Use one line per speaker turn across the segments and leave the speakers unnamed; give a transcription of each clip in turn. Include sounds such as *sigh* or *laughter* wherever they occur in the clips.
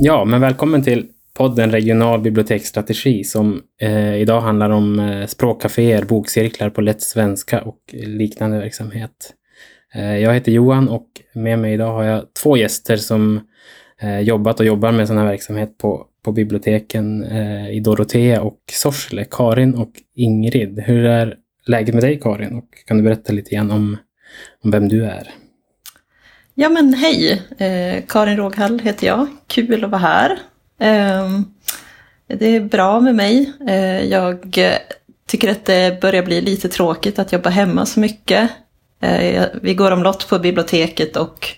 Ja, men välkommen till podden Regional biblioteksstrategi som eh, idag handlar om eh, språkcaféer, bokcirklar på lätt svenska och liknande verksamhet. Eh, jag heter Johan och med mig idag har jag två gäster som eh, jobbat och jobbar med sån här verksamhet på, på biblioteken eh, i Dorotea och Sorsele. Karin och Ingrid. Hur är läget med dig Karin? Och kan du berätta lite grann om, om vem du är?
Ja men hej, eh, Karin Råghall heter jag. Kul att vara här. Eh, det är bra med mig. Eh, jag tycker att det börjar bli lite tråkigt att jobba hemma så mycket. Eh, vi går omlott på biblioteket och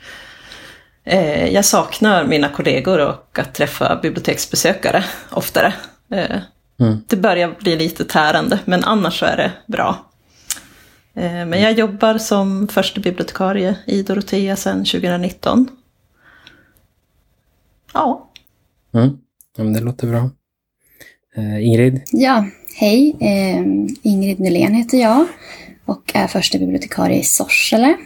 eh, jag saknar mina kollegor och att träffa biblioteksbesökare oftare. Eh, mm. Det börjar bli lite tärande men annars så är det bra. Eh, men jag jobbar som första bibliotekarie i Dorotea sedan 2019. Ja.
Mm. ja men det låter bra. Uh, Ingrid?
Ja, hej. Uh, Ingrid Nylén heter jag och är första bibliotekarie i Sorsele.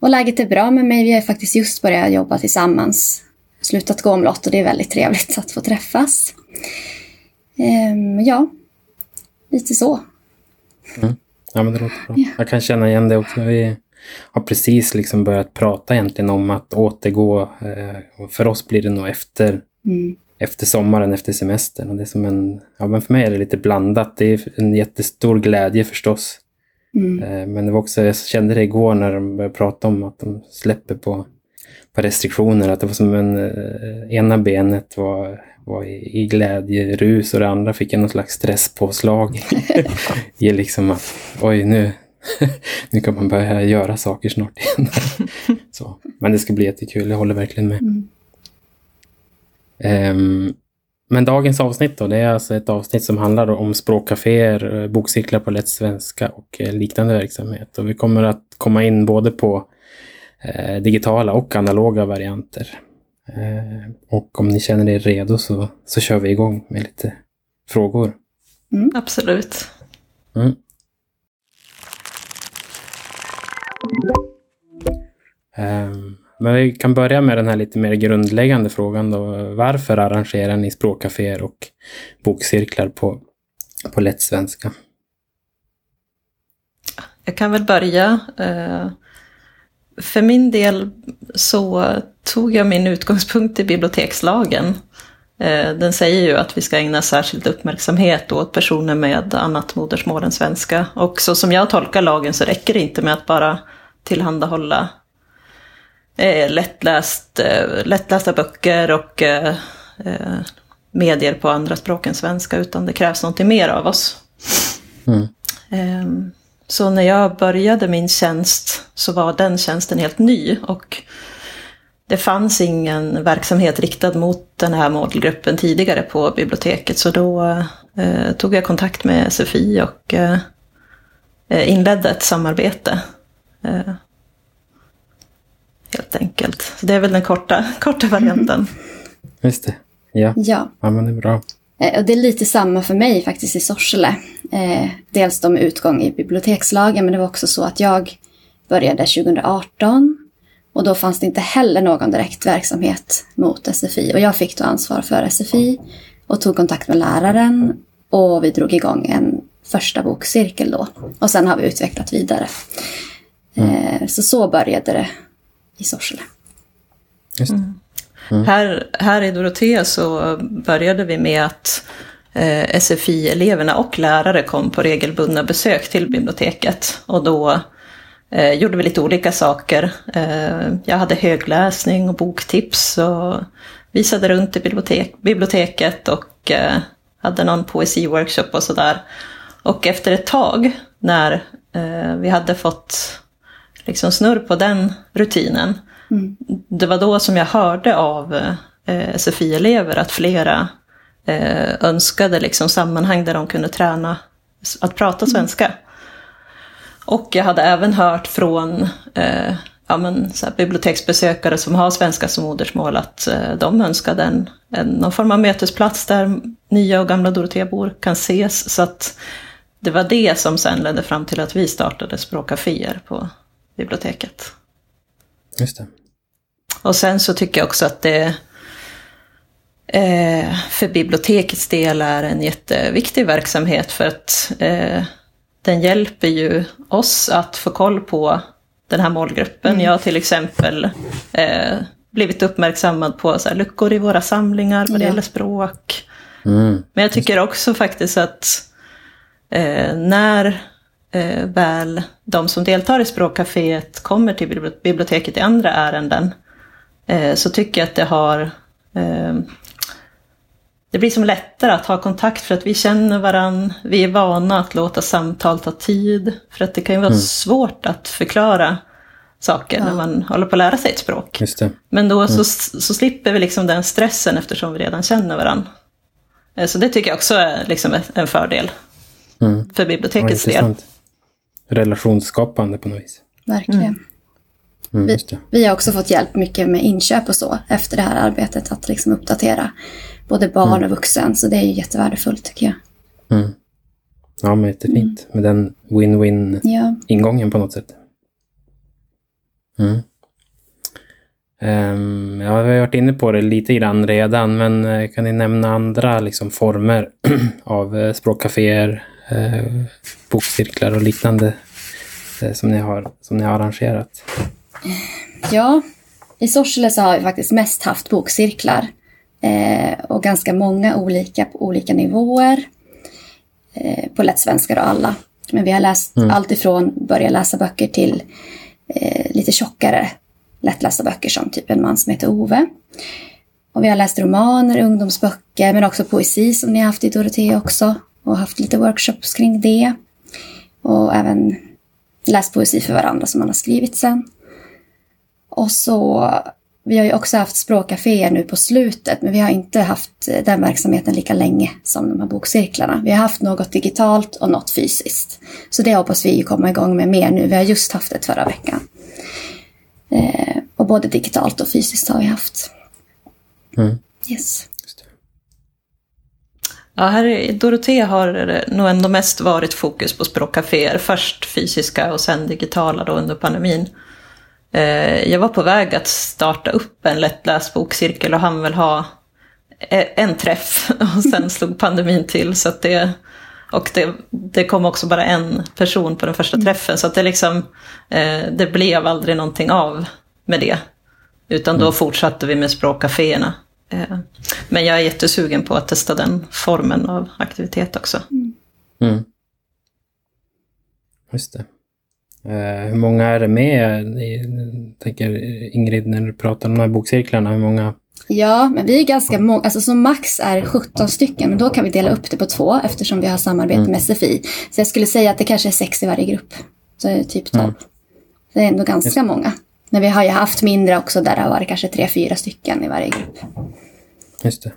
Och läget är bra med mig. Vi har faktiskt just börjat jobba tillsammans. Slutat gå omlott och det är väldigt trevligt att få träffas. ja, lite så.
Mm. Ja, men det låter bra. Ja. Jag kan känna igen det också. Vi har precis liksom börjat prata egentligen om att återgå. Eh, för oss blir det nog efter, mm. efter sommaren, efter semestern. Och det är som en, ja, men för mig är det lite blandat. Det är en jättestor glädje förstås. Mm. Eh, men det var också, jag kände det igår när de började prata om att de släpper på, på restriktioner. Att det var som en, eh, ena benet var var i, i glädjerus och det andra fick jag någon slags stresspåslag. *laughs* I liksom att oj nu, *laughs* nu kan man börja göra saker snart igen. *laughs* så. Men det ska bli jättekul, jag håller verkligen med. Mm. Um, men dagens avsnitt då, det är alltså ett avsnitt som handlar om språkcaféer, eh, bokcirklar på lätt svenska och eh, liknande verksamhet. Och vi kommer att komma in både på eh, digitala och analoga varianter. Eh, och om ni känner er redo så, så kör vi igång med lite frågor.
Mm, absolut. Mm.
Um, men vi kan börja med den här lite mer grundläggande frågan då. Varför arrangerar ni språkcaféer och bokcirklar på, på lätt svenska?
Jag kan väl börja. Uh, för min del så tog jag min utgångspunkt i bibliotekslagen. Eh, den säger ju att vi ska ägna särskild uppmärksamhet åt personer med annat modersmål än svenska. Och så som jag tolkar lagen så räcker det inte med att bara tillhandahålla eh, lättläst, eh, lättlästa böcker och medier på andra språk än svenska, utan det krävs någonting mer av oss. Mm. Så när jag började min tjänst så var den tjänsten helt ny och det fanns ingen verksamhet riktad mot den här målgruppen tidigare på biblioteket så då eh, tog jag kontakt med SFI och eh, inledde ett samarbete. Eh, helt enkelt. Så det är väl den korta, *laughs* korta varianten.
Just det. Ja.
ja.
Ja, men det är bra.
Eh, och det är lite samma för mig faktiskt i Sorsele. Eh, dels de utgång i bibliotekslagen men det var också så att jag började 2018 och då fanns det inte heller någon direkt verksamhet mot SFI. Och jag fick då ansvar för SFI och tog kontakt med läraren. Och vi drog igång en första bokcirkel då. Och sen har vi utvecklat vidare. Mm. Eh, så så började det i Sorsele.
Mm. Mm. Här, här i Dorotea så började vi med att eh, SFI-eleverna och lärare kom på regelbundna besök till biblioteket. Och då eh, gjorde vi lite olika saker. Eh, jag hade högläsning och boktips och visade runt i bibliotek, biblioteket och eh, hade någon poesiworkshop och sådär. Och efter ett tag när eh, vi hade fått liksom snurr på den rutinen, mm. det var då som jag hörde av eh, SFI-elever att flera eh, önskade liksom sammanhang där de kunde träna att prata mm. svenska. Och jag hade även hört från eh, ja, men, så biblioteksbesökare som har svenska som modersmål att eh, de önskade en, en, någon form av mötesplats där nya och gamla Doroteabor kan ses. Så att det var det som sen ledde fram till att vi startade språkcaféer på biblioteket.
Just det.
och sen så tycker jag också att det eh, för bibliotekets del är en jätteviktig verksamhet för att eh, den hjälper ju oss att få koll på den här målgruppen. Mm. Jag har till exempel eh, blivit uppmärksammad på så här, luckor i våra samlingar vad det ja. gäller språk. Mm. Men jag tycker också faktiskt att eh, när väl de som deltar i språkcaféet kommer till biblioteket i andra ärenden eh, så tycker jag att det har eh, det blir som lättare att ha kontakt för att vi känner varandra, vi är vana att låta samtal ta tid. För att det kan ju vara mm. svårt att förklara saker ja. när man håller på att lära sig ett språk. Men då mm. så, så slipper vi liksom den stressen eftersom vi redan känner varandra. Eh, så det tycker jag också är liksom en fördel mm. för bibliotekets ja, del.
Relationsskapande på något vis.
Verkligen. Mm. Mm, vi, vi, har också fått hjälp mycket med inköp och så efter det här arbetet att liksom uppdatera både barn mm. och vuxen. Så det är ju jättevärdefullt tycker jag.
Mm. Ja, men jättefint. Mm. Med den win-win-ingången ja. på något sätt. Mm. Um, ja, vi har varit inne på det lite grann redan, men uh, kan ni nämna andra liksom, former *clears throat* av uh, språkcaféer, uh, bokcirklar och liknande som, ni har, som ni har arrangerat?
Ja, i Sorsele så har vi faktiskt mest haft bokcirklar eh, och ganska många olika på olika nivåer. Eh, på lättsvenska och alla. Men vi har läst mm. allt ifrån börja läsa böcker till eh, lite tjockare lättlästa böcker som typ En man som heter Ove. Och vi har läst romaner, ungdomsböcker men också poesi som ni har haft i Dorotea också och haft lite workshops kring det. Och även läst poesi för varandra som man har skrivit sen. Och så vi har ju också haft språkcaféer nu på slutet, men vi har inte haft den verksamheten lika länge som de här bokcirklarna. Vi har haft något digitalt och något fysiskt. Så det hoppas vi komma igång med mer nu. Vi har just haft det förra veckan. Eh, och både digitalt och fysiskt har vi haft. Mm. Yes.
Ja, här i Dorotea har det nog ändå mest varit fokus på språkcaféer. Först fysiska och sen digitala då under pandemin. Eh, jag var på väg att starta upp en lättläst bokcirkel och han vill ha e- en träff *laughs* och sen slog pandemin till. Så att det, och det, det kom också bara en person på den första träffen så att det, liksom, eh, det blev aldrig någonting av med det. Utan då mm. fortsatte vi med språkcaféerna. Eh, men jag är jättesugen på att testa den formen av aktivitet också. Mm.
Just det. Eh, hur många är det med? Jag tänker Ingrid, när du pratar om de här bokcirklarna, hur många?
Ja, men vi är ganska många. Alltså som max är 17 stycken, men då kan vi dela upp det på två eftersom vi har samarbete mm. med SFI. Så jag skulle säga att det kanske är sex i varje grupp. Så det är typ 12. Mm. Det är ändå ganska många. Men vi har ju haft mindre också där det har varit kanske tre, fyra stycken i varje grupp.
Just det.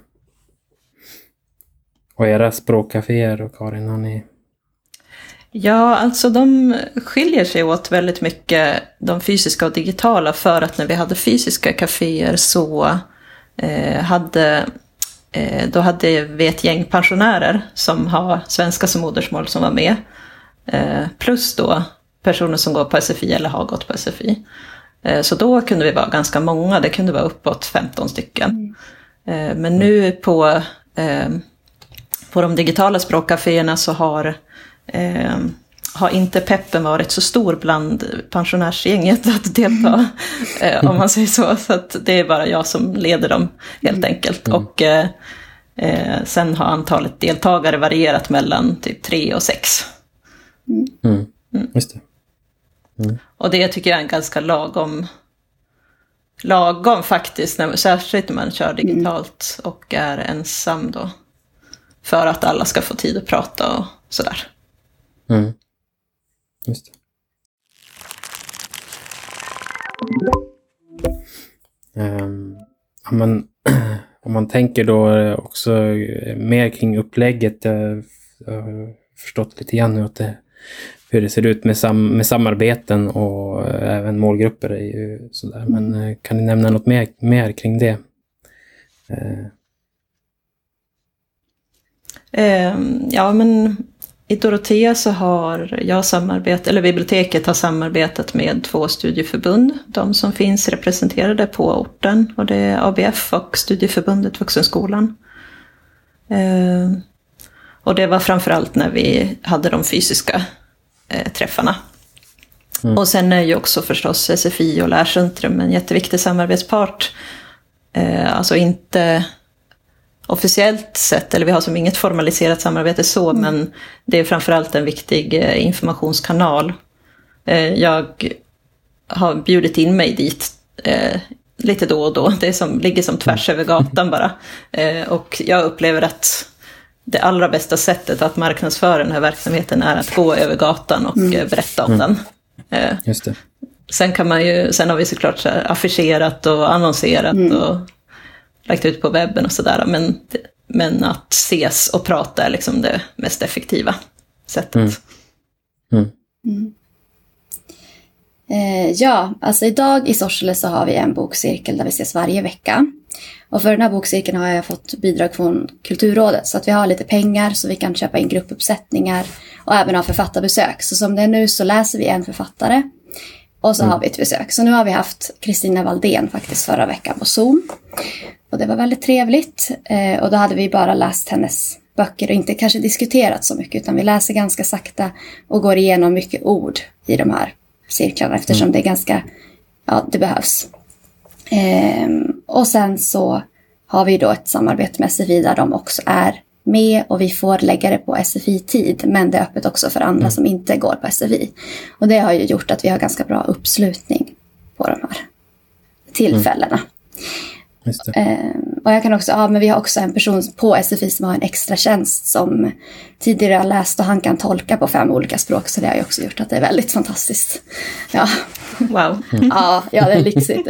Och era språkcaféer och Karin, har ni
Ja, alltså de skiljer sig åt väldigt mycket, de fysiska och digitala, för att när vi hade fysiska kaféer så eh, hade, eh, då hade vi ett gäng pensionärer som har svenska som modersmål som var med. Eh, plus då personer som går på SFI eller har gått på SFI. Eh, så då kunde vi vara ganska många, det kunde vara uppåt 15 stycken. Mm. Eh, men nu på, eh, på de digitala språkcaféerna så har har inte peppen varit så stor bland pensionärsgänget att delta, eh, om man säger så. Så att det är bara jag som leder dem helt mm. enkelt. Mm. Och sen har antalet deltagare varierat mellan typ tre och sex.
Mm. mm. mm. Just det.
Mm. Och det tycker jag är en ganska lagom, lagom faktiskt, när, särskilt när man kör digitalt och är ensam då. För att alla ska få tid att prata och sådär. Mm. Just det.
Um, om, man, om man tänker då också mer kring upplägget. Jag, jag har förstått lite grann hur, att det, hur det ser ut med, sam, med samarbeten och även målgrupper. Är ju sådär. Men eh, kan ni nämna något mer, mer kring det?
Uh. Um, ja, men I Dorotea så har jag samarbetat, eller biblioteket har samarbetat med två studieförbund. De som finns representerade på orten. Och det är ABF och Studieförbundet Vuxenskolan. Eh, och det var framförallt när vi hade de fysiska eh, träffarna. Mm. Och sen är ju också förstås SFI och Lärcentrum en jätteviktig samarbetspart. Eh, alltså inte officiellt sett, eller vi har som inget formaliserat samarbete så, mm. men det är framförallt en viktig eh, informationskanal. Eh, jag har bjudit in mig dit eh, lite då och då. Det som, ligger som tvärs över gatan bara. och jag upplever att det allra bästa sättet att marknadsföra den här verksamheten är att gå över gatan och mm. berätta om mm.
den. Just det.
Sen, kan man ju, sen har vi såklart så affischerat och annonserat mm. och lagt ut på webben och sådär. Men, men att ses och prata är liksom det mest effektiva sättet. Mm.
Mm. Mm. Eh, ja, alltså idag i Sorsele så har vi en bokcirkel där vi ses varje vecka. Och för den här bokcirkeln har jag fått bidrag från Kulturrådet så att vi har lite pengar så vi kan köpa in gruppuppsättningar och även ha författarbesök. Så som det är nu så läser vi en författare och så mm. har vi ett besök. Så nu har vi haft Kristina Valdén faktiskt förra veckan på Zoom. Och det var väldigt trevligt. Eh, och då hade vi bara läst hennes böcker och inte kanske diskuterat så mycket utan vi läser ganska sakta och går igenom mycket ord i de här cirklarna eftersom mm. det är ganska, ja det behövs. Eh, och sen så har vi då ett samarbete med SFI där de också är med och vi får lägga det på SFI-tid men det är öppet också för andra mm. som inte går på SFI. Och det har ju gjort att vi har ganska bra uppslutning på de här tillfällena. Mm. Eh, och jag kan också, ja men vi har också en person på SFI som har en extra tjänst som tidigare har läst och han kan tolka på fem olika språk så det har ju också gjort att det är väldigt fantastiskt. Ja.
Wow.
ja, ja, det är lyxigt.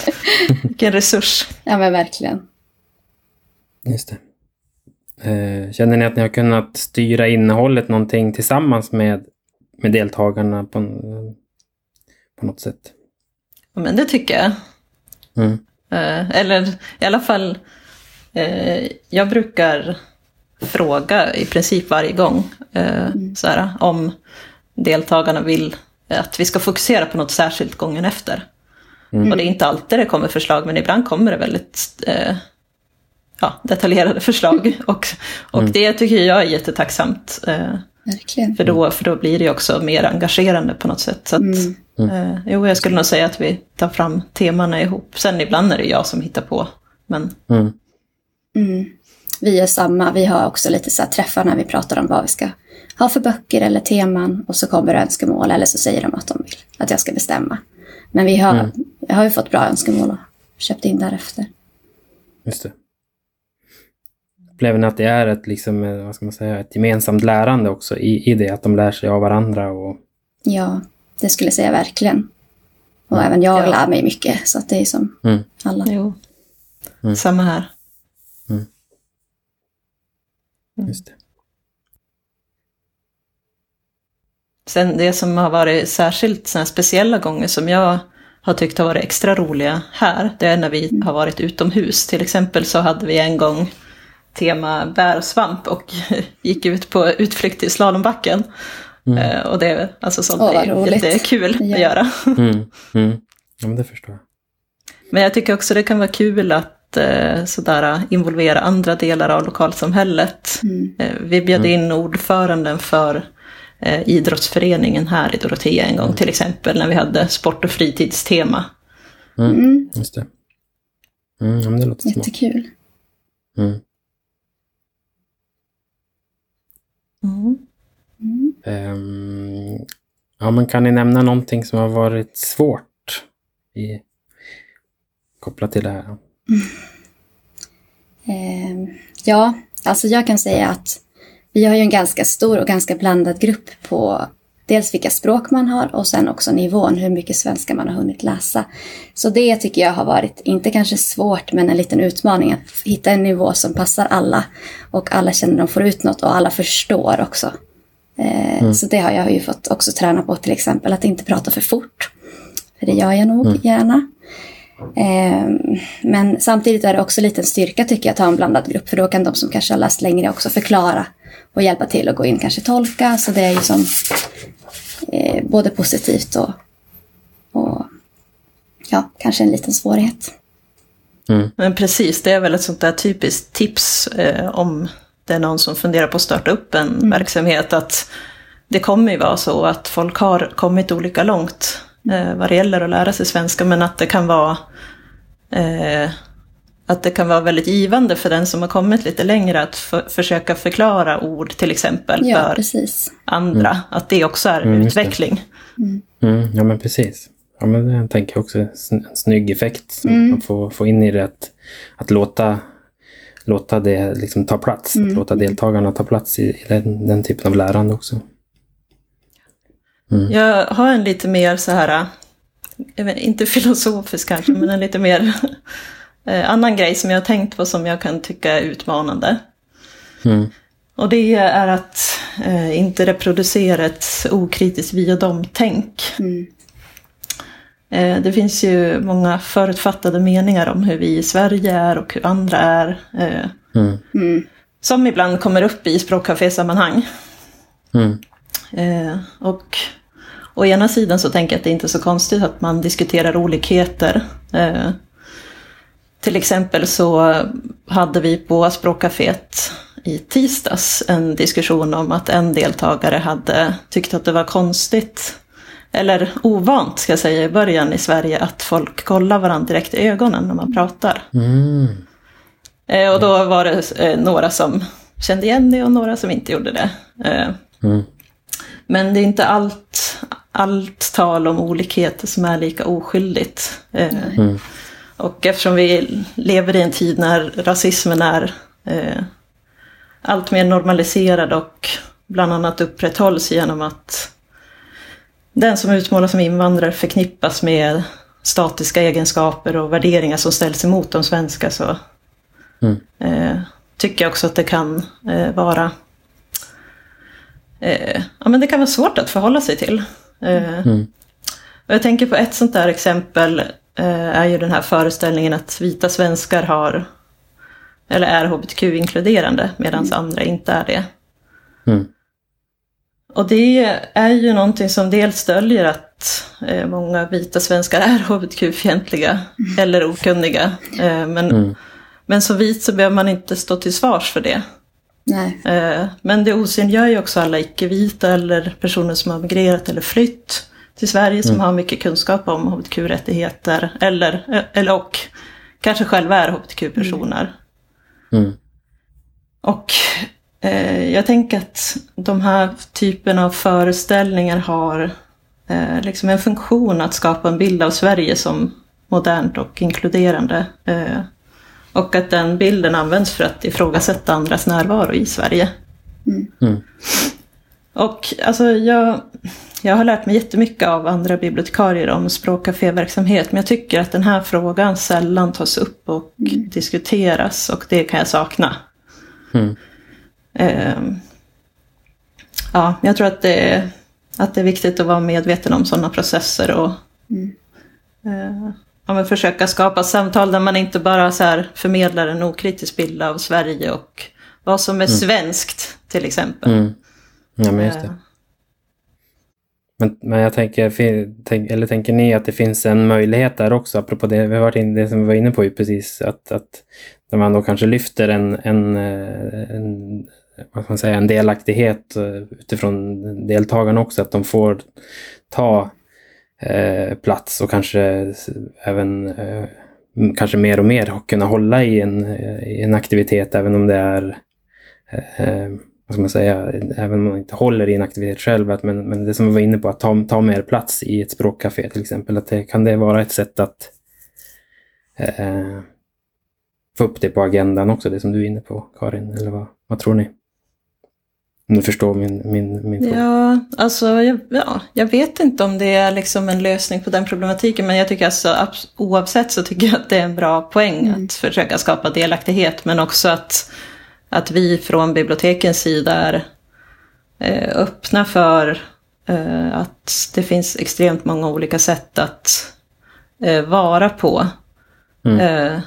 *laughs*
Vilken resurs.
Ja men verkligen.
Just det. Eh, känner ni att ni har kunnat styra innehållet någonting tillsammans med, med deltagarna på, på något sätt?
Ja, men det tycker jag. Mm. Eh, eller i alla fall, eh, jag brukar fråga i princip varje gång eh, mm. såhär, om deltagarna vill att vi ska fokusera på något särskilt gången efter. Mm. Och det är inte alltid det kommer förslag, men ibland kommer det väldigt eh, ja, detaljerade förslag. Och, och mm. det tycker jag är jättetacksamt. Eh,
Verkligen.
För då, för då blir det också mer engagerande på något sätt. Så att, mm. Mm. Eh, jo, jag skulle nog säga att vi tar fram temana ihop. Sen ibland är det jag som hittar på. Men...
Mm. mm. Vi är samma. Vi har också lite så här träffar när vi pratar om vad vi ska ha för böcker eller teman. Och så kommer önskemål eller så säger de att de vill att jag ska bestämma. Men vi har, mm. jag har ju fått bra önskemål och köpt in därefter.
Just det. Upplever ni att det är ett, liksom, eh, vad ska man säga, ett gemensamt lärande också i, i det? Att de lär sig av varandra? Och...
Ja, det skulle jag säga verkligen. Och mm. även jag ja. lär mig mycket, så att det är som mm. alla.
Jo. Mm. Samma här.
Mm. Mm. Just det.
Sen det som har varit särskilt såna speciella gånger som jag har tyckt har varit extra roliga här, det är när vi mm. har varit utomhus. Till exempel så hade vi en gång tema bär och svamp *laughs* och gick ut på utflykt till slalombacken. Mm. Uh, och det alltså sånt oh, är jättekul ja. att göra.
Mm. Mm. Ja, men det förstår jag.
Men jag tycker också det kan vara kul att uh, sådär, involvera andra delar av lokalsamhället. Mm. Uh, vi bjöd mm. in ordföranden för idrottsföreningen här i Dorotea en gång mm. till exempel när vi hade sport och fritidstema.
Mm. Just det. Mm, det låter
Jättekul.
Mm. Mm. Um, ja, men kan ni nämna någonting som har varit svårt i, kopplat till det här?
Mm. Um, ja, alltså jag kan säga att vi har ju en ganska stor och ganska blandad grupp på dels vilka språk man har och sen också nivån, hur mycket svenska man har hunnit läsa. Så det tycker jag har varit, inte kanske svårt, men en liten utmaning att hitta en nivå som passar alla och alla känner att de får ut något och alla förstår också. Eh, mm. Så det har jag ju fått också träna på till exempel, att inte prata för fort. För det gör jag nog mm. gärna. Eh, men samtidigt är det också lite en styrka tycker jag att ha en blandad grupp, för då kan de som kanske har läst längre också förklara och hjälpa till och gå in kanske tolka. Så det är ju som eh, både positivt och, och ja, kanske en liten svårighet.
Mm. Men precis, det är väl ett sånt där typiskt tips eh, om det är någon som funderar på att starta upp en mm. verksamhet. Att det kommer ju vara så att folk har kommit olika långt eh, vad det gäller att lära sig svenska. Men att det kan vara eh, att det kan vara väldigt givande för den som har kommit lite längre att för, försöka förklara ord till exempel
ja,
för
precis.
andra. Mm. Att det också är mm, utveckling.
Mm. mm. ja men precis. Ja, men det tänker jag också en snygg effekt. Mm. Att få, få in i det att, att låta, låta det liksom ta plats. Att mm. låta deltagarna ta plats i, i den, den, typen av lärande också.
Mm. Jag har en lite mer så här, vet, inte filosofisk kanske, men en lite mer eh, annan grej som jag har tänkt på som jag kan tycka är utmanande. Mm. Och det är att eh, inte reproducera ett okritiskt vi och dem-tänk. Mm. Eh, det finns ju många förutfattade meningar om hur vi i Sverige är och hur andra är. Eh, mm. Mm. Som ibland kommer upp i språkcafésammanhang. Mm. Eh, och å ena sidan så tänker jag att det inte är så konstigt att man diskuterar olikheter. Till exempel så hade vi på språkcaféet i tisdags en diskussion om att en deltagare hade tyckt att det var konstigt eller ovant ska jag säga i början i Sverige, att folk kollar varandra direkt i ögonen när man pratar. Mm. Eh, och då var det eh, några som kände igen det och några som inte gjorde det. Eh, mm. Men det är inte allt, allt tal om olikheter som är lika oskyldigt. Mm. Och eftersom vi lever i en tid när rasismen är eh, allt mer normaliserad och bland annat upprätthålls genom att den som utmålas som invandrare förknippas med statiska egenskaper och värderingar som ställs emot de svenska så mm. eh, tycker jag också att det kan eh, vara eh, ja, men det kan vara svårt att förhålla sig till. Eh, mm. Och jag tänker på ett sånt där exempel är ju den här föreställningen att vita svenskar har eller är hbtq-inkluderande medan mm. andra inte är det. Mm. Och det är ju någonting som dels döljer att eh, många vita svenskar är *laughs* hbtq-fientliga mm. eller okunniga. Eh, men, mm. men som vit så behöver man inte stå till svars för det. Eh, men det osynliggör ju också alla icke-vita eller personer som har migrerat eller flytt till Sverige som mm. har mycket kunskap om hbtq-rättigheter eller, eller och kanske själva är hbtq-personer. Mm. Och Eh, jag tänker att de här typen av föreställningar har eh, liksom en funktion att skapa en bild av Sverige som modernt och inkluderande. Eh, och att den bilden används för att ifrågasätta andras närvaro i Sverige. Mm. Mm. Och alltså jag, jag har lärt mig jättemycket av andra bibliotekarier om språkcaféverksamhet men jag tycker att den här frågan sällan tas upp och mm. diskuteras och det kan jag sakna. Mm. Ehm, ja, jag tror att det, är, att det är viktigt att vara medveten om sådana processer och mm. Ja, men försöka skapa samtal där man inte bara så här förmedlar en okritisk bild av Sverige och vad som är mm. svenskt till exempel. Mm.
Ja, men just det. Men, men jag tänker, tänk, eller tänker ni att det finns en möjlighet där också, apropå det vi har varit in, det som vi var inne på precis, att, att när man då kanske lyfter en, en, eh, en vad man säga, en delaktighet eh, utifrån deltagarna också, att de får ta eh, plats och kanske även eh, kanske mer och mer kunna hålla i en, eh, i en aktivitet även om det är eh, vad ska man säga, även om man inte håller i en aktivitet själv, att, men, men det som vi var inne på, att ta, ta mer plats i ett språkcafé till exempel, att det, kan det vara ett sätt att eh, få upp det på agendan också, det som du är inne på Karin, eller vad, vad tror ni? Om du förstår min, min, min fråga.
Ja, alltså jag, ja, jag vet inte om det är liksom en lösning på den problematiken. Men jag tycker alltså oavsett så tycker jag att det är en bra poäng mm. att försöka skapa delaktighet. Men också att, att vi från bibliotekens sida är eh, öppna för eh, att det finns extremt många olika sätt att eh, vara på. Mm.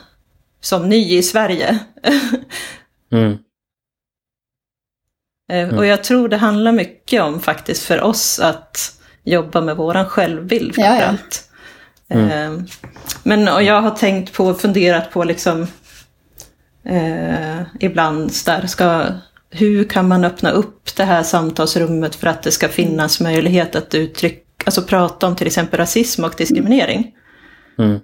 Som ny i Sverige. *laughs* mm. Mm. Och jag tror det handlar mycket om faktiskt för oss att jobba med våran självbild framförallt. Mm. Men och jag har tänkt på funderat på liksom eh, ibland där ska hur kan man öppna upp det här samtalsrummet för att det ska finnas möjlighet att uttrycka, alltså prata om till exempel rasism och diskriminering. Mm.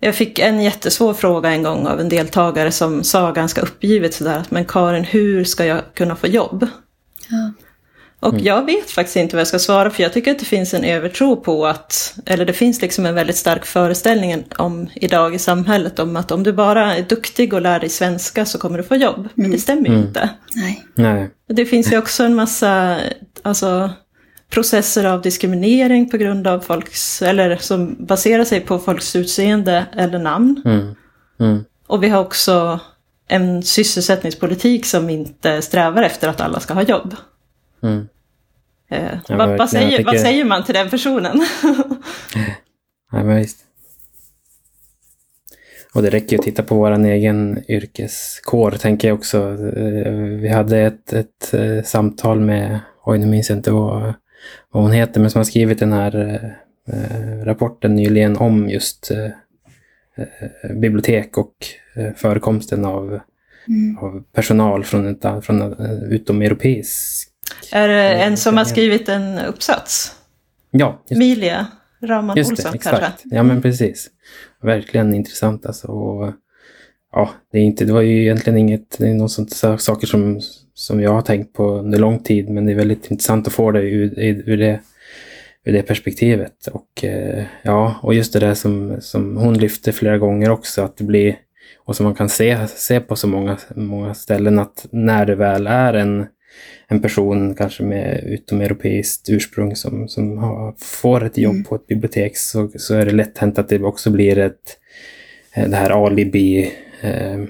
Jag fick en jättesvår fråga en gång av en deltagare som sa ganska uppgivet sådär, men Karin, hur ska jag kunna få jobb? Ja. Och mm. jag vet faktiskt inte vad jag ska svara för jag tycker att det finns en övertro på att, eller det finns liksom en väldigt stark föreställning om idag i samhället om att om du bara är duktig och lär dig svenska så kommer du få jobb. Mm. Men det stämmer ju mm. inte.
Nej.
Nej.
Det finns ju också en massa alltså, processer av diskriminering på grund av folks, eller som baserar sig på folks utseende eller namn.
Mm. Mm.
Och vi har också en sysselsättningspolitik som inte strävar efter att alla ska ha jobb.
Mm.
Eh, ja, vad, vad, säger, tycker... vad säger man till den personen? *laughs*
ja, men visst. Och det räcker ju att titta på vår egen yrkeskår, tänker jag också. Eh, vi hade ett, ett eh, samtal med, oj nu minns jag inte vad, vad hon heter, men som har skrivit den här eh, rapporten nyligen om just eh, bibliotek och eh, förekomsten av, mm. av personal från, ett, från utomeuropeisk
är det en som har skrivit en uppsats?
Ja.
Just. Milia Rahman just Olsson det, exakt. kanske?
Ja, men precis. Verkligen intressant alltså. Och, ja, det, är inte, det var ju egentligen inget, det är något sånt saker som, som jag har tänkt på under lång tid, men det är väldigt intressant att få det ur, ur, det, ur det perspektivet. Och eh, ja, och just det där som, som hon lyfte flera gånger också, att det blir, och som man kan se, se på så många, många ställen, att när det väl är en en person kanske med utomeuropeiskt ursprung som, som har, får ett jobb mm. på ett bibliotek så, så är det lätt hänt att det också blir ett, eh, det här alibi eh,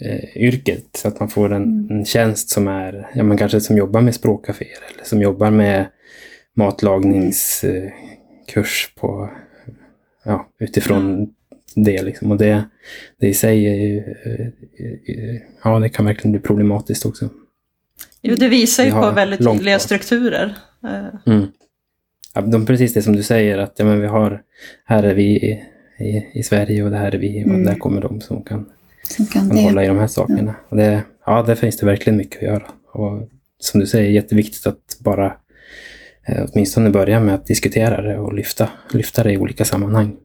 eh, yrket. Så att man får en, mm. en tjänst som är, ja men kanske som jobbar med språkcaféer eller som jobbar med matlagningskurs eh, på, ja, utifrån mm. det. Liksom. Och det, det i sig är ju, eh, ja det kan verkligen bli problematiskt också.
Jo, det visar ju på väldigt tydliga strukturer.
Eh. Mm. Ja, de, precis det som du säger, att ja, men vi har, här är vi i, i, i Sverige och det här är vi och mm. där kommer de som kan, som kan, kan hålla i de här sakerna. Ja. Och det, ja, där finns det verkligen mycket att göra. Och som du säger, jätteviktigt att bara eh, åtminstone börja med att diskutera det och lyfta, lyfta det i olika sammanhang.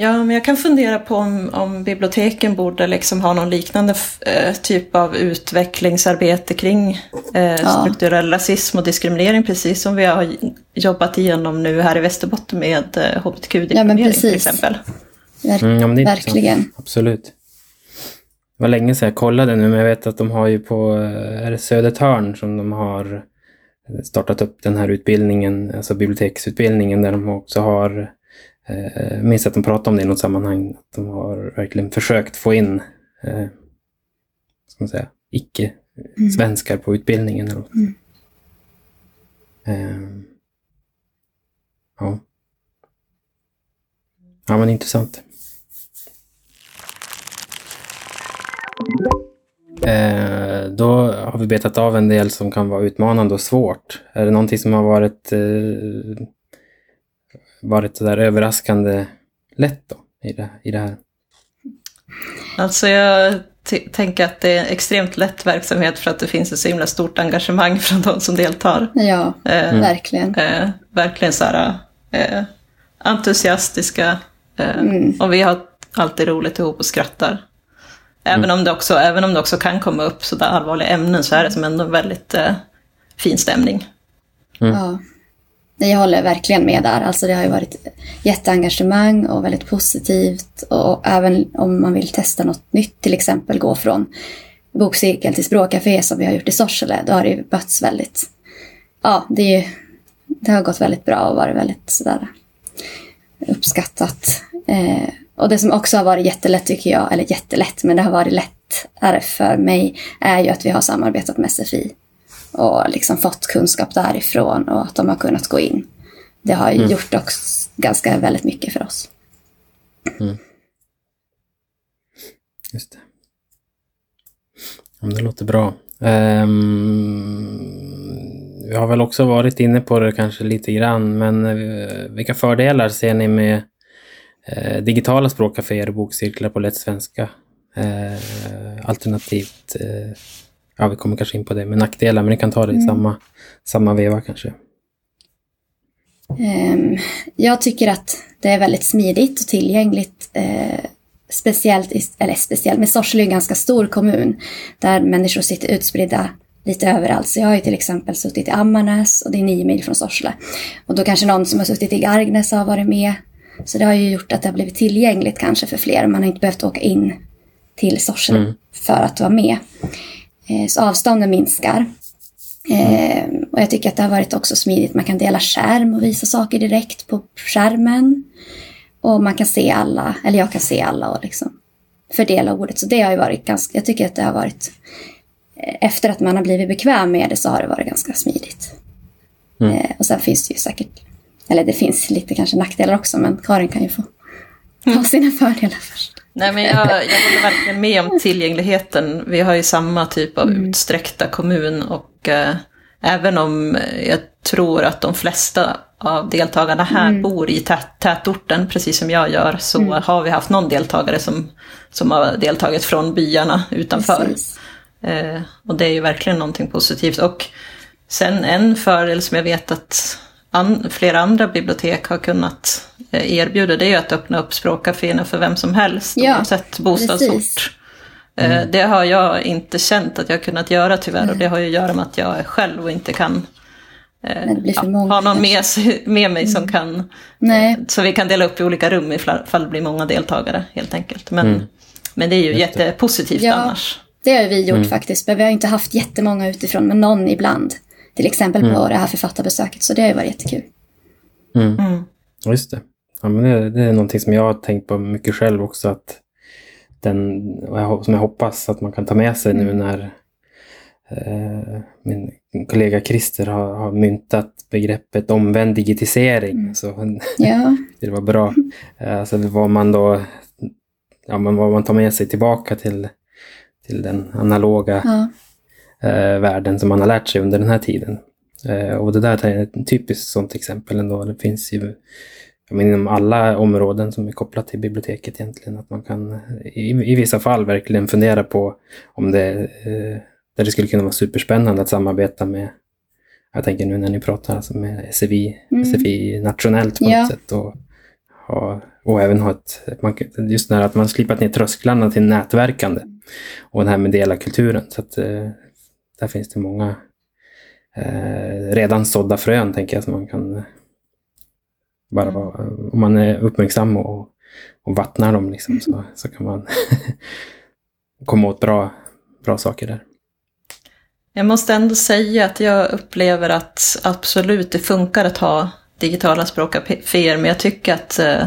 Ja, men jag kan fundera på om, om biblioteken borde liksom ha någon liknande eh, typ av utvecklingsarbete kring eh, ja. strukturell rasism och diskriminering, precis som vi har jobbat igenom nu här i Västerbotten med eh, hbtq-diskriminering ja, till exempel.
Ver mm, ja, Verkligen.
Absolut. Det var länge sedan jag kollade nu, men jag vet att de har ju på eh, är det Södertörn som de har eh, startat upp den här utbildningen, alltså biblioteksutbildningen, där de också har jag minns att de pratade om det i något sammanhang. Att de har verkligen försökt få in eh, ska man säga, icke-svenskar mm. på utbildningen. Eller något. Mm. Eh, ja. ja, men intressant. Eh, då har vi betat av en del som kan vara utmanande och svårt. Är det någonting som har varit eh, varit så där överraskande lätt då i det, i det här?
Alltså jag tänker att det är en extremt lätt verksamhet för att det finns ett så himla stort engagemang *laughs* från de som deltar.
Ja, eh, mm. verkligen.
Eh, verkligen så här eh, entusiastiska. Eh, mm. Och vi har alltid roligt ihop och skrattar. Även, mm. om det också, även om det också kan komma upp sådär allvarliga ämnen så är det som ändå väldigt eh, fin stämning.
Mm. Ja. Jag håller verkligen med där. Alltså det har ju varit jätteengagemang och väldigt positivt. Och även om man vill testa något nytt, till exempel gå från bokcirkel till språkcafé som vi har gjort i Sorsele, då har det ju bötts väldigt... Ja, det, det har gått väldigt bra och varit väldigt sådär uppskattat. Eh, och det som också har varit jättelätt tycker jag, eller jättelätt, men det har varit lättare för mig, är ju att vi har samarbetat med SFI och liksom fått kunskap därifrån och att de har kunnat gå in. Det har mm. gjort också ganska väldigt mycket för oss.
Mm. Just det. Ja, det låter bra. Um, vi har väl också varit inne på det kanske lite grann, men uh, vilka fördelar ser ni med uh, digitala språkcaféer och bokcirklar på lätt svenska? Uh, alternativt, ja vi kommer kanske in på det med nackdelar, men ni kan ta det i mm. samma, samma veva kanske.
Um, jag tycker att det är väldigt smidigt och tillgängligt speciellt, eller speciellt, men Sorsele är en ganska stor kommun där människor sitter utspridda lite överallt. Så jag har ju till exempel suttit i Ammarnäs och det är nio mil från Sorsele. Och då kanske någon som har suttit i Gargnäs har varit med. Så det har ju gjort att det har blivit tillgängligt kanske för fler. Man har inte behövt åka in till Sorsele mm. för att vara med. Eh, så avstånden minskar. Eh, och jag tycker att det har varit också smidigt. Man kan dela skärm och visa saker direkt på skärmen. Och man kan se alla, eller jag kan se alla och liksom fördela ordet. Så det har ju varit ganska, jag tycker att det har varit, eh, efter att man har blivit bekväm med det så har det varit ganska smidigt. Mm. Och sen finns det ju säkert, eller det finns lite kanske nackdelar också, men Karin kan ju få ta mm. sina fördelar först.
Nej, men jag, jag håller verkligen med om tillgängligheten. Vi har ju samma typ av mm. utsträckta kommun och eh, även om jag tror att de flesta av deltagarna här mm. bor i tät, tätorten, precis som jag gör, så mm. har vi haft någon deltagare som, som har deltagit från byarna utanför. Eh, och det är ju verkligen någonting positivt. Och sen en fördel som jag vet att an, flera andra bibliotek har kunnat eh, erbjuda, det är ju att öppna upp språkcaféerna för vem som helst, ja, oavsett bostadsort. Eh, mm. Det har jag inte känt att jag har kunnat göra tyvärr, och det har ju att göra med att jag är själv och inte kan
Eh, ja, ha
någon med, med mig som mm. kan, Nej. så vi kan dela upp i olika rum ifall det blir många deltagare helt enkelt. Men, mm. men det är ju Just jättepositivt ja, annars.
Det har vi gjort mm. faktiskt, men vi har inte haft jättemånga utifrån, men någon ibland. Till exempel mm. på det här författarbesöket, så det har ju varit jättekul.
Mm. Mm. Just det. Ja, men det, det, är någonting som jag har tänkt på mycket själv också, att den, som jag hoppas att man kan ta med sig nu när Eh, min kollega Christer har, har myntat begreppet omvänd digitisering. Mm. Så ja. *laughs* det var bra. Alltså vad man då ja, men vad man tar med sig tillbaka till, till den analoga ja. Eh, världen som man har lärt sig under den här tiden. Eh, och det där är ett typiskt sådant exempel ändå. Det finns ju men, inom alla områden som är kopplat till biblioteket egentligen. Att man kan i, i vissa fall verkligen fundera på om det eh, där det skulle kunna vara superspännande att samarbeta med, jag tänker nu när ni pratar alltså med SFI, mm. SFI nationellt på ja. något sätt. Och, ha, och även ha ett, just det här att man slipat ner trösklarna till nätverkande. Och det här med dela kulturen. Så att eh, där finns det många eh, redan sådda frön tänker jag som man kan bara mm. vara, om man är uppmärksam och, och vattnar dem liksom, så, så kan man *laughs* komma åt bra, bra saker där.
Jag måste ändå säga att jag upplever att absolut det funkar att ha digitala språkcaféer, men jag tycker att eh,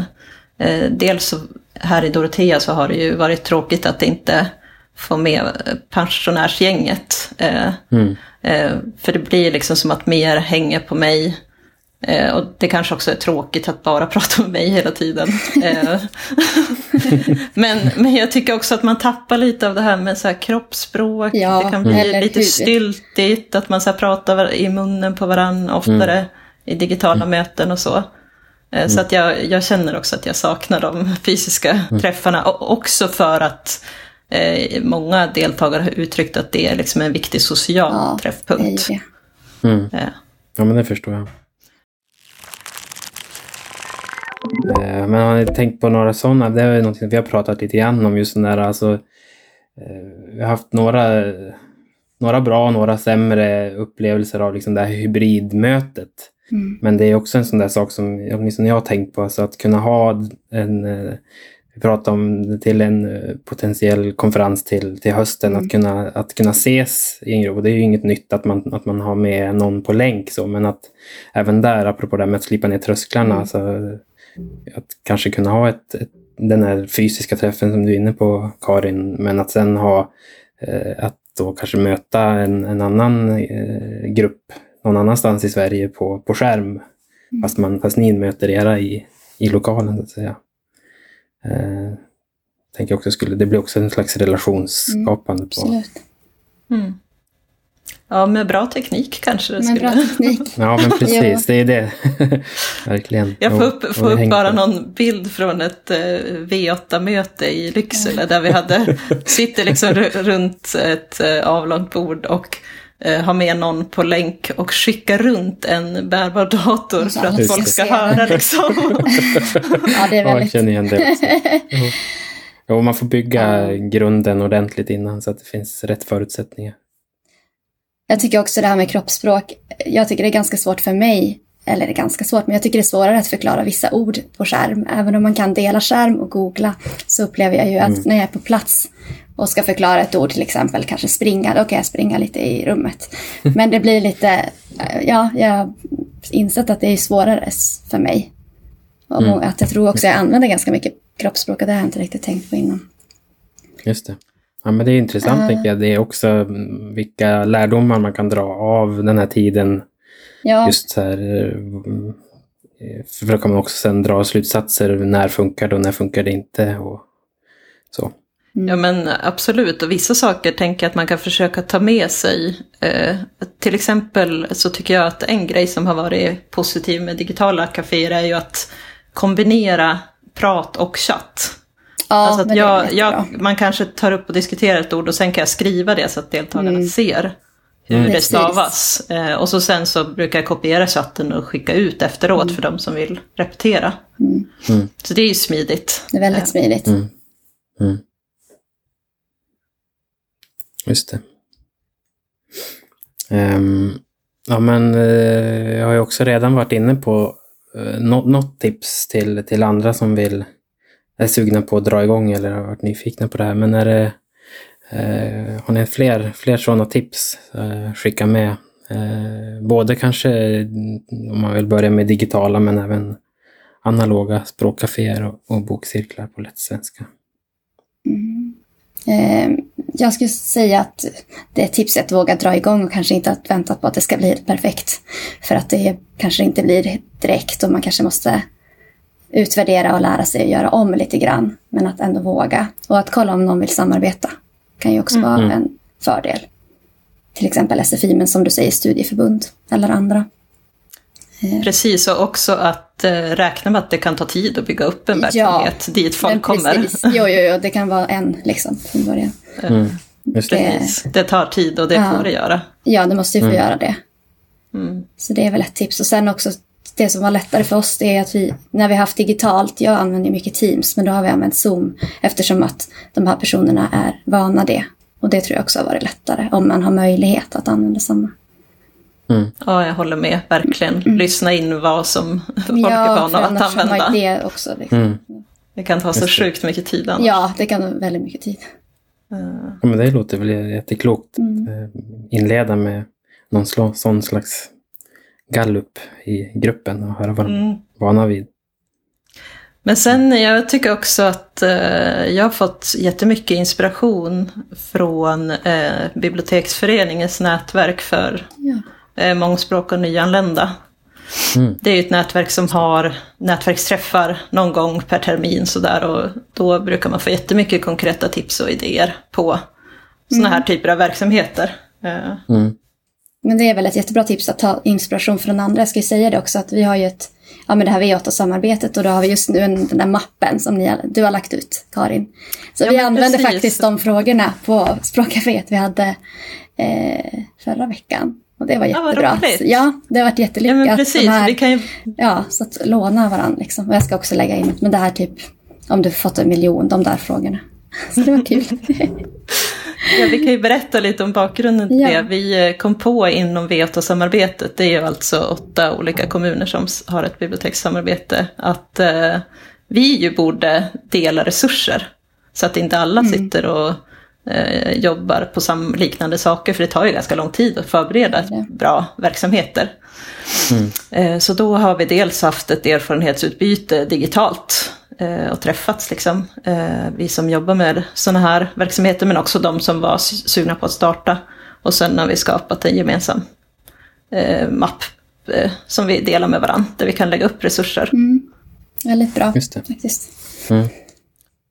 eh, dels här i Dorotea så har det ju varit tråkigt att inte få med pensionärsgänget. Eh, mm. eh, för det blir liksom som att mer hänger på mig Eh, och det kanske också är tråkigt att bara *laughs* prata med mig hela tiden. Eh, *laughs* men, men jag tycker också att man tappar lite av det här med så här kroppsspråk. Ja, det kan bli lite hur? styltigt, att man så pratar i munnen på varandra oftare mm. i digitala mm. möten och så. Eh, så mm. att jag, jag känner också att jag saknar de fysiska mm. träffarna. Och också för att eh, många deltagare har uttryckt att det är liksom en viktig social ja, träffpunkt. Det
det. Mm. Ja, men det förstår jag. Eh, men har ni tänkt på några sådana? Det är något vi har pratat lite grann om just den där alltså. Eh, vi har haft några, några bra och några sämre upplevelser av liksom det här hybridmötet. Mm. Men det är också en sån där sak som åtminstone jag har tänkt på, alltså att kunna ha en vi pratade om till en potentiell konferens till, till hösten, mm. att, kunna, att kunna ses i en grupp. Och det är ju inget nytt att man, att man har med någon på länk, så, men att även där, apropå det här med att slipa ner trösklarna, mm. så att kanske kunna ha ett, ett, den här fysiska träffen som du är inne på Karin, men att sen ha eh, att då kanske möta en, en annan eh, grupp någon annanstans i Sverige på, på skärm. Mm. Fast, man, fast ni möter era i, i lokalen så att säga. Eh, tänker också skulle, det blir också en slags relationsskapande. Mm,
absolut. Mm.
Ja, med bra teknik kanske det
Med
skulle.
bra teknik. *laughs*
Ja, men precis. det är det. *laughs* Verkligen.
Jag får upp, får upp bara
på.
någon bild från ett eh, V8-möte i Lycksele där vi hade, *laughs* sitter liksom ru- runt ett eh, avlångt bord och eh, har med någon på länk och skickar runt en bärbar dator för att folk ska höra *laughs* liksom.
Ja, det är
Ja, jag
väldigt...
känner igen det också. *laughs* Jo. Jo, man får bygga grunden ordentligt innan så att det finns rätt förutsättningar.
Jag tycker också det här med kroppsspråk, jag tycker det är ganska svårt för mig, eller det är ganska svårt, men jag tycker det är svårare att förklara vissa ord på skärm. Även om man kan dela skärm och googla så upplever jag ju att när jag är på plats och ska förklara ett ord, till exempel kanske springa, då kan jag springa lite i rummet. Men det blir lite, eh, ja, jag har insett att det är svårare för mig. Och
Mm.
att jag tror också jag använder ganska mycket kroppsspråk och det har jag inte riktigt tänkt på innan.
Just det. Ja, men det är intressant
Ah.
tycker jag. Det är också mm, vilka lärdomar man kan dra av den här tiden.
Ja,
Just så här, eh, för då kan man också sen dra slutsatser. När funkar det och när funkar det inte? Och så.
Ja men absolut, och vissa saker tänker jag att man kan försöka ta med sig. Eh, till exempel så tycker jag att en grej som har varit positiv med digitala kaféer är ju att kombinera prat och chatt.
ja
alltså att
det
jag, jag, man kanske tar upp och diskuterar ett ord och sen kan jag skriva det så att deltagarna
Mm.
ser hur det
Precis.
stavas. Eh, och så sen så brukar jag kopiera chatten och skicka ut efteråt
Mm.
för de som vill repetera.
Mm.
Så det är ju smidigt.
Det är väldigt smidigt.
Just det. Um, ja, men uh, jag har ju också redan varit inne på eh, uh, något, något tips till, till andra som vill är sugna på att dra igång eller har varit nyfikna på det här. Men är det, uh, har ni fler, fler sådana tips? Uh, skicka med. Både kanske mm, om man vill börja med digitala men även analoga språkcaféer och, och bokcirklar på lätt svenska
jag skulle säga att det är tips att våga dra igång och kanske inte att vänta på att det ska bli perfekt. För att det kanske inte blir direkt och man kanske måste utvärdera och lära sig att göra om lite grann. Men att ändå våga. Och att kolla om någon vill samarbeta kan ju också vara en fördel. Till exempel SFI, men som du säger studieförbund eller andra.
Precis, och också att eh, räkna med att det kan ta tid att bygga upp en
Ja,
verksamhet dit folk kommer.
Jo, jo, jo, det kan vara en liksom från början.
Mm. Just det.
Det-
tar tid och det
Ja.
får det göra.
Ja, det måste ju få göra det.
Mm.
Så det är väl ett tips. Och sen också det som var lättare för oss det är att vi, när vi haft digitalt, jag använder mycket Teams, men då har vi använt Zoom eftersom att de här personerna är vana det. Och det tror jag också har varit lättare om man har möjlighet att använda samma.
Ja, jag håller med, verkligen. Lyssna in vad som folk är
Mm. ja,
vana
för
att använda.
det också. Liksom.
Mm.
Det kan ta så
det.
sjukt mycket tid annars.
Ja, det kan vara väldigt mycket tid.
Ja, men det låter väl jätteklokt.
Mm.
Eh, Inleda med någon slå, sån slags gallup i gruppen och höra vad de
Mm.
är vana vid.
Men sen, jag tycker också att eh, jag har fått jättemycket inspiration från eh, Biblioteksföreningens nätverk för
Ja.
Eh, mångspråk och nyanlända.
Mm.
Det är ju ett nätverk som har nätverksträffar någon gång per termin sådär och då brukar man få jättemycket konkreta tips och idéer på sådana här typer av verksamheter. Eh,
Mm.
Men det är väl ett jättebra tips att ta inspiration från andra. Jag ska ju säga det också att vi har ju ett, ja men det här V8-samarbetet och då har vi just nu en, den där mappen som ni har, du har lagt ut, Karin. Så
Ja,
vi
men
använder
precis.
faktiskt de frågorna på språkcaféet vi hade eh, förra veckan. Och det var
Ja,
jättebra.
roligt.
ja, det har varit
ja
jättelyckat.
men
De
precis,
här,
vi kan ju
Ja, så att låna varandra liksom. Och jag ska också lägga in, men det här typ, om du fått en miljon, de där frågorna. *laughs* Så det var kul. *laughs*
Ja, vi kan ju berätta lite om bakgrunden till
Ja.
det. Vi eh, kom på inom V8-samarbetet, det är ju alltså åtta olika kommuner som har ett bibliotekssamarbete, att eh, vi ju borde dela resurser. Så att inte alla sitter och eh, jobbar på sam- liknande saker, för det tar ju ganska lång tid att förbereda
Ja.
bra verksamheter. Eh, Så då har vi dels haft ett erfarenhetsutbyte digitalt eh, och träffats liksom. Eh, Vi som jobbar med sådana här verksamheter men också de som var su- sugna på att starta. Och sen har vi skapat en gemensam eh, mapp eh, som vi delar med varandra där vi kan lägga upp resurser.
Väldigt bra
Just det.
faktiskt.
Mm.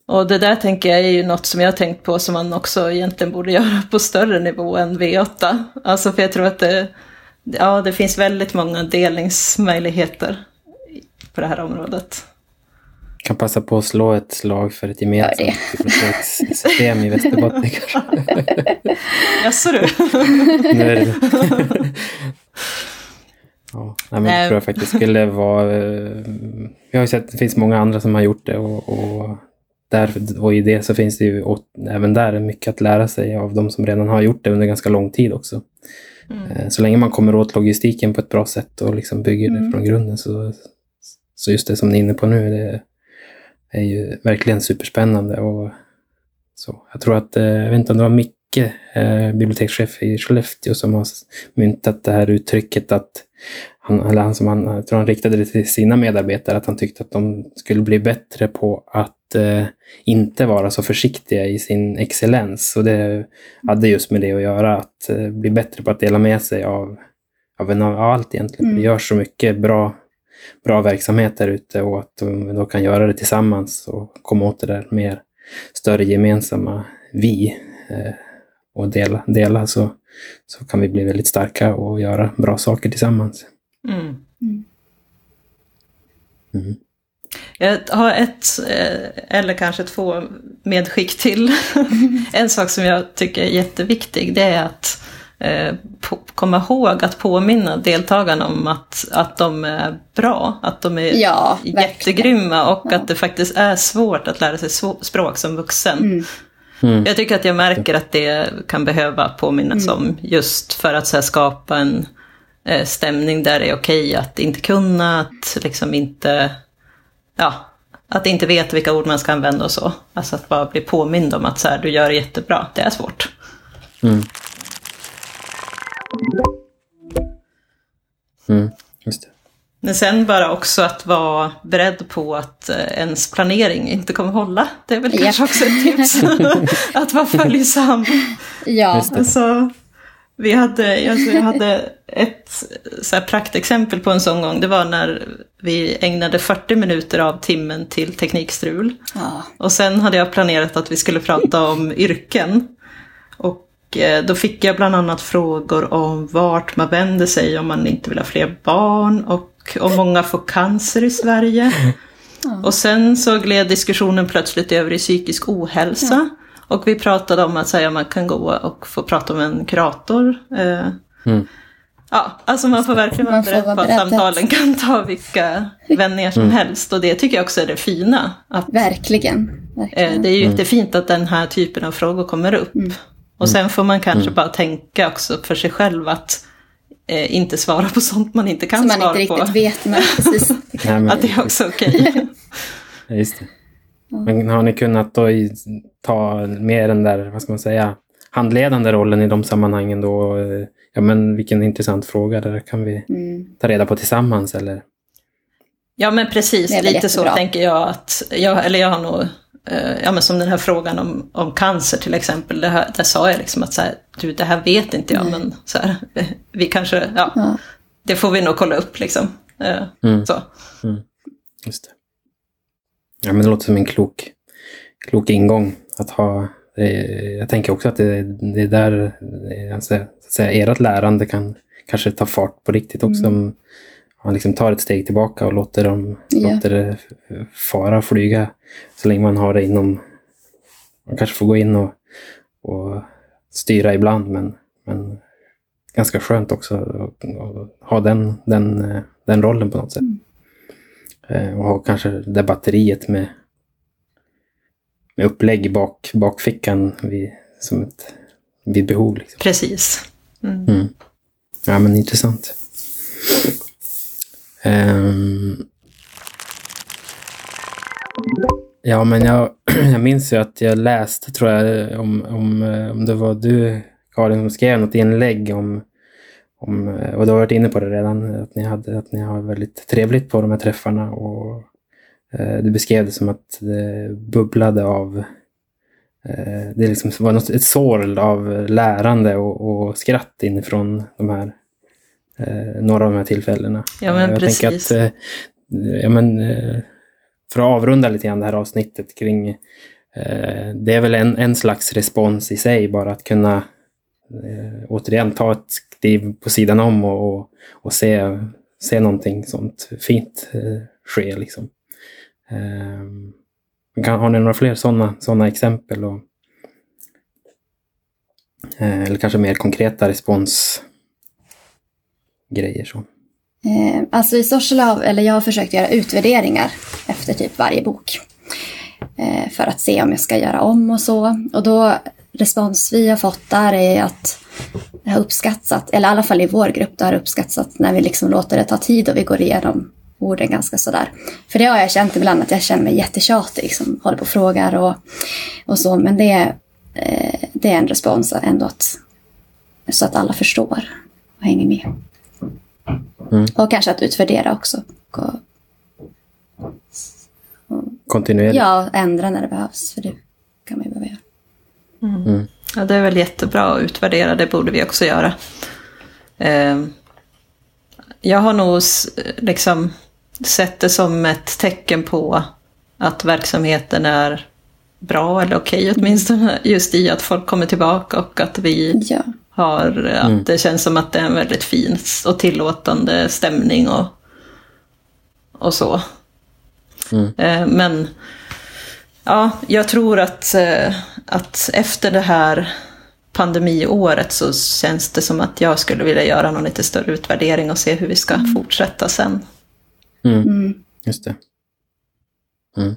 Och det där tänker jag är ju något som jag har tänkt på som man också egentligen borde *laughs* göra på större nivå än V8. Alltså för jag tror att det, ja, det finns väldigt många delningsmöjligheter på det här området.
Jag kan passa på att slå ett slag för ett gemensamt bibliotekssystem i Västerbotten. *laughs*
Jaså du?
Ja, nej, men jag tror jag faktiskt skulle vara... Eh, jag har ju sett att det finns många andra som har gjort det och, och, där, och i det så finns det ju även där mycket att lära sig av de som redan har gjort det under ganska lång tid också. Mm. Eh, så länge man kommer åt logistiken på ett bra sätt och liksom bygger mm. det från grunden så, så just det som ni är inne på nu, det är ju verkligen superspännande. Och så. Jag tror att, eh, jag vet inte om det var Micke, bibliotekschef i Skellefteå, som har myntat det här uttrycket att han, eller han som han, jag tror han riktade det till sina medarbetare, att han tyckte att de skulle bli bättre på att eh, inte vara så försiktiga i sin excellens. Och det hade just med det att göra, att eh, bli bättre på att dela med sig av, av, en, av allt egentligen. Mm. Det görs så mycket bra, bra verksamhet där ute och att de då kan göra det tillsammans och komma åt det där mer större gemensamma vi eh, och dela, dela så, så kan vi bli väldigt starka och göra bra saker tillsammans. Mm.
Mm. Jag har ett, eh, eller kanske två medskick till. *laughs* en sak som jag tycker är jätteviktig, det är att eh, komma ihåg att påminna deltagarna om att, att de är bra, att de är ja, jättegrymma och ja. att det faktiskt är svårt att lära sig språk som vuxen. Mm. Mm. Jag tycker att jag märker att det kan behöva påminnas mm. om just för att så här, skapa en eh, stämning där det är okej att inte kunna, att liksom inte, ja, att inte veta vilka ord man ska använda och så. Alltså att bara bli påmind om att så här, du gör det jättebra, det är svårt. Mm.
Mm, just det.
Men sen bara också att vara beredd på att eh, ens planering inte kommer hålla. Det är väl yep. kanske också ett tips. *laughs* *laughs* att vara följsam.
Ja.
Alltså, vi hade, alltså jag hade ett så praktexempel på en sån gång. Det var när vi ägnade 40 minuter av timmen till teknikstrul. Ja. Och sen hade jag planerat att vi skulle prata om yrken. Och eh, då fick jag bland annat frågor om vart man vänder sig om man inte vill ha fler barn. Och om många får cancer i Sverige. Ja. Och sen så gled diskussionen plötsligt över i psykisk ohälsa. Ja. Och vi pratade om att säga man kan gå och få prata med en kurator. Eh, mm. Ja, alltså man får verkligen vara beredd på att samtalen kan ta vilka vändningar som mm. helst. Och det tycker jag också är det fina. Att,
verkligen.
verkligen. det är ju jättefint att den här typen av frågor kommer upp. Mm. Och sen får man kanske mm. bara tänka också för sig själv att eh, inte svara på sånt man inte kan
Som
svara på.
man inte riktigt vet. Men *laughs* precis.
att det är också okej. Okay.
ja, det. Men har ni kunnat då ta mer den där, vad ska man säga, handledande rollen i de sammanhangen då? Ja men vilken intressant fråga, det kan vi mm. ta reda på tillsammans eller?
Ja men precis, lite jättebra. så tänker jag att, jag, eller jag har nog, eh, ja men som den här frågan om, om cancer till exempel, det här, där sa jag liksom att så här, du det här vet inte jag, Nej. men så här, *laughs* vi kanske, ja, ja, det får vi nog kolla upp liksom. Eh, mm. Så. Mm.
Just det. Ja, men det låter som en klok, klok ingång att ha. Jag tänker också att det, det är där alltså, att säga, ert lärande kan kanske ta fart på riktigt också. Mm. Om man liksom tar ett steg tillbaka och låter, dem, yeah. låter det fara och flyga. Så länge man har det inom... Man kanske får gå in och, och styra ibland, men, men ganska skönt också att ha den, den, den rollen på något sätt. Mm. Eh, och ha kanske det batteriet med, med upplägg i bak, bakfickan vid, som ett, vid behov. Liksom.
Precis.
Mm. Mm. Ja, men intressant. Um, ja, men jag, *clears throat* jag minns ju att jag läste, tror jag, om, om, om det var du, Karin, som skrev något inlägg om om, eh, och du har varit inne på det redan, att ni, hade, att ni har väldigt trevligt på de här träffarna. Och, eh, du beskrev det som att det bubblade av eh, det liksom var något, ett sorl av lärande och, och skratt inifrån de här, eh, några av de här tillfällena.
Ja, men
jag
precis.
Att, eh, ja, men, eh, för att avrunda lite grann det här avsnittet kring eh, det är väl en, en slags respons i sig, bara att kunna eh, återigen ta ett kliv på sidan om och, och, och se, se någonting sånt fint eh, ske. Liksom. Eh, kan, har ni några fler sådana såna exempel? Och, eh, eller kanske mer konkreta responsgrejer? Så.
Eh, alltså i Sorsele, eller jag har försökt göra utvärderingar efter typ varje bok. Eh, för att se om jag ska göra om och så. Och då respons vi har fått där är att det har uppskattat, eller i alla fall i vår grupp, det har uppskattat när vi liksom låter det ta tid och vi går igenom orden ganska sådär. För det har jag känt ibland att jag känner mig jättetjatig, liksom, håller på och frågar och, och så. Men det, eh, det är en respons ändå att, så att alla förstår och hänger med. Mm. Och kanske att utvärdera också. Och,
och, Kontinuerligt?
Ja, ändra när det behövs. För det kan man ju behöva göra.
Mm. Mm. Ja, det är väl jättebra att utvärdera, det borde vi också göra. Eh, jag har nog liksom sett det som ett tecken på att verksamheten är bra eller okej okay, åtminstone. Just i att folk kommer tillbaka och att vi ja. har, att mm. det känns som att det är en väldigt fin och tillåtande stämning och, och så. Mm. Eh, men ja, jag tror att, eh, att efter det här pandemiåret så känns det som att jag skulle vilja göra någon lite större utvärdering och se hur vi ska mm. fortsätta sen.
Mm. Mm. Just det. Mm.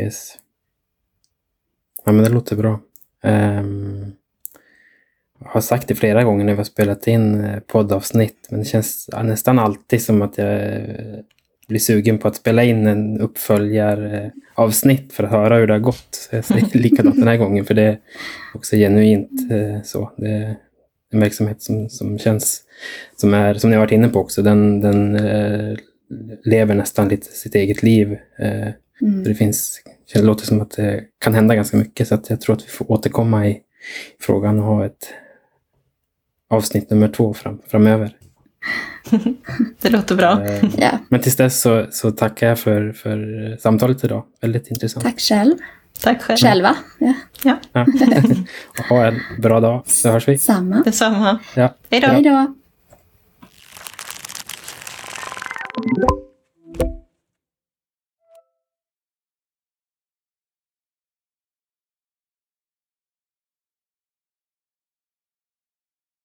Yes. Ja, men det låter bra. Um, jag har sagt det flera gånger när vi har spelat in eh, poddavsnitt, men det känns nästan alltid som att jag blir sugen på att spela in en uppföljaravsnitt för att höra hur det har gått. *laughs* Likadant den här gången, för det är också genuint eh, så. Det är en verksamhet som, som känns, som, är, som ni har varit inne på också, den, den eh, lever nästan lite sitt eget liv. Eh, mm. Det finns, det låter som att det kan hända ganska mycket, så att jag tror att vi får återkomma i frågan och ha ett avsnitt nummer två fram, framöver. *laughs*
det låter bra.
Eh, ja.
Men tills dess så, så tackar jag för, för eh, samtalet idag. Väldigt intressant.
Tack själv.
Tack själv.
Själva. Ja.
ja. ja. *laughs*
ha en bra dag, så hörs vi.
Samma.
Detsamma.
Ja. Hej då.
Hej
då.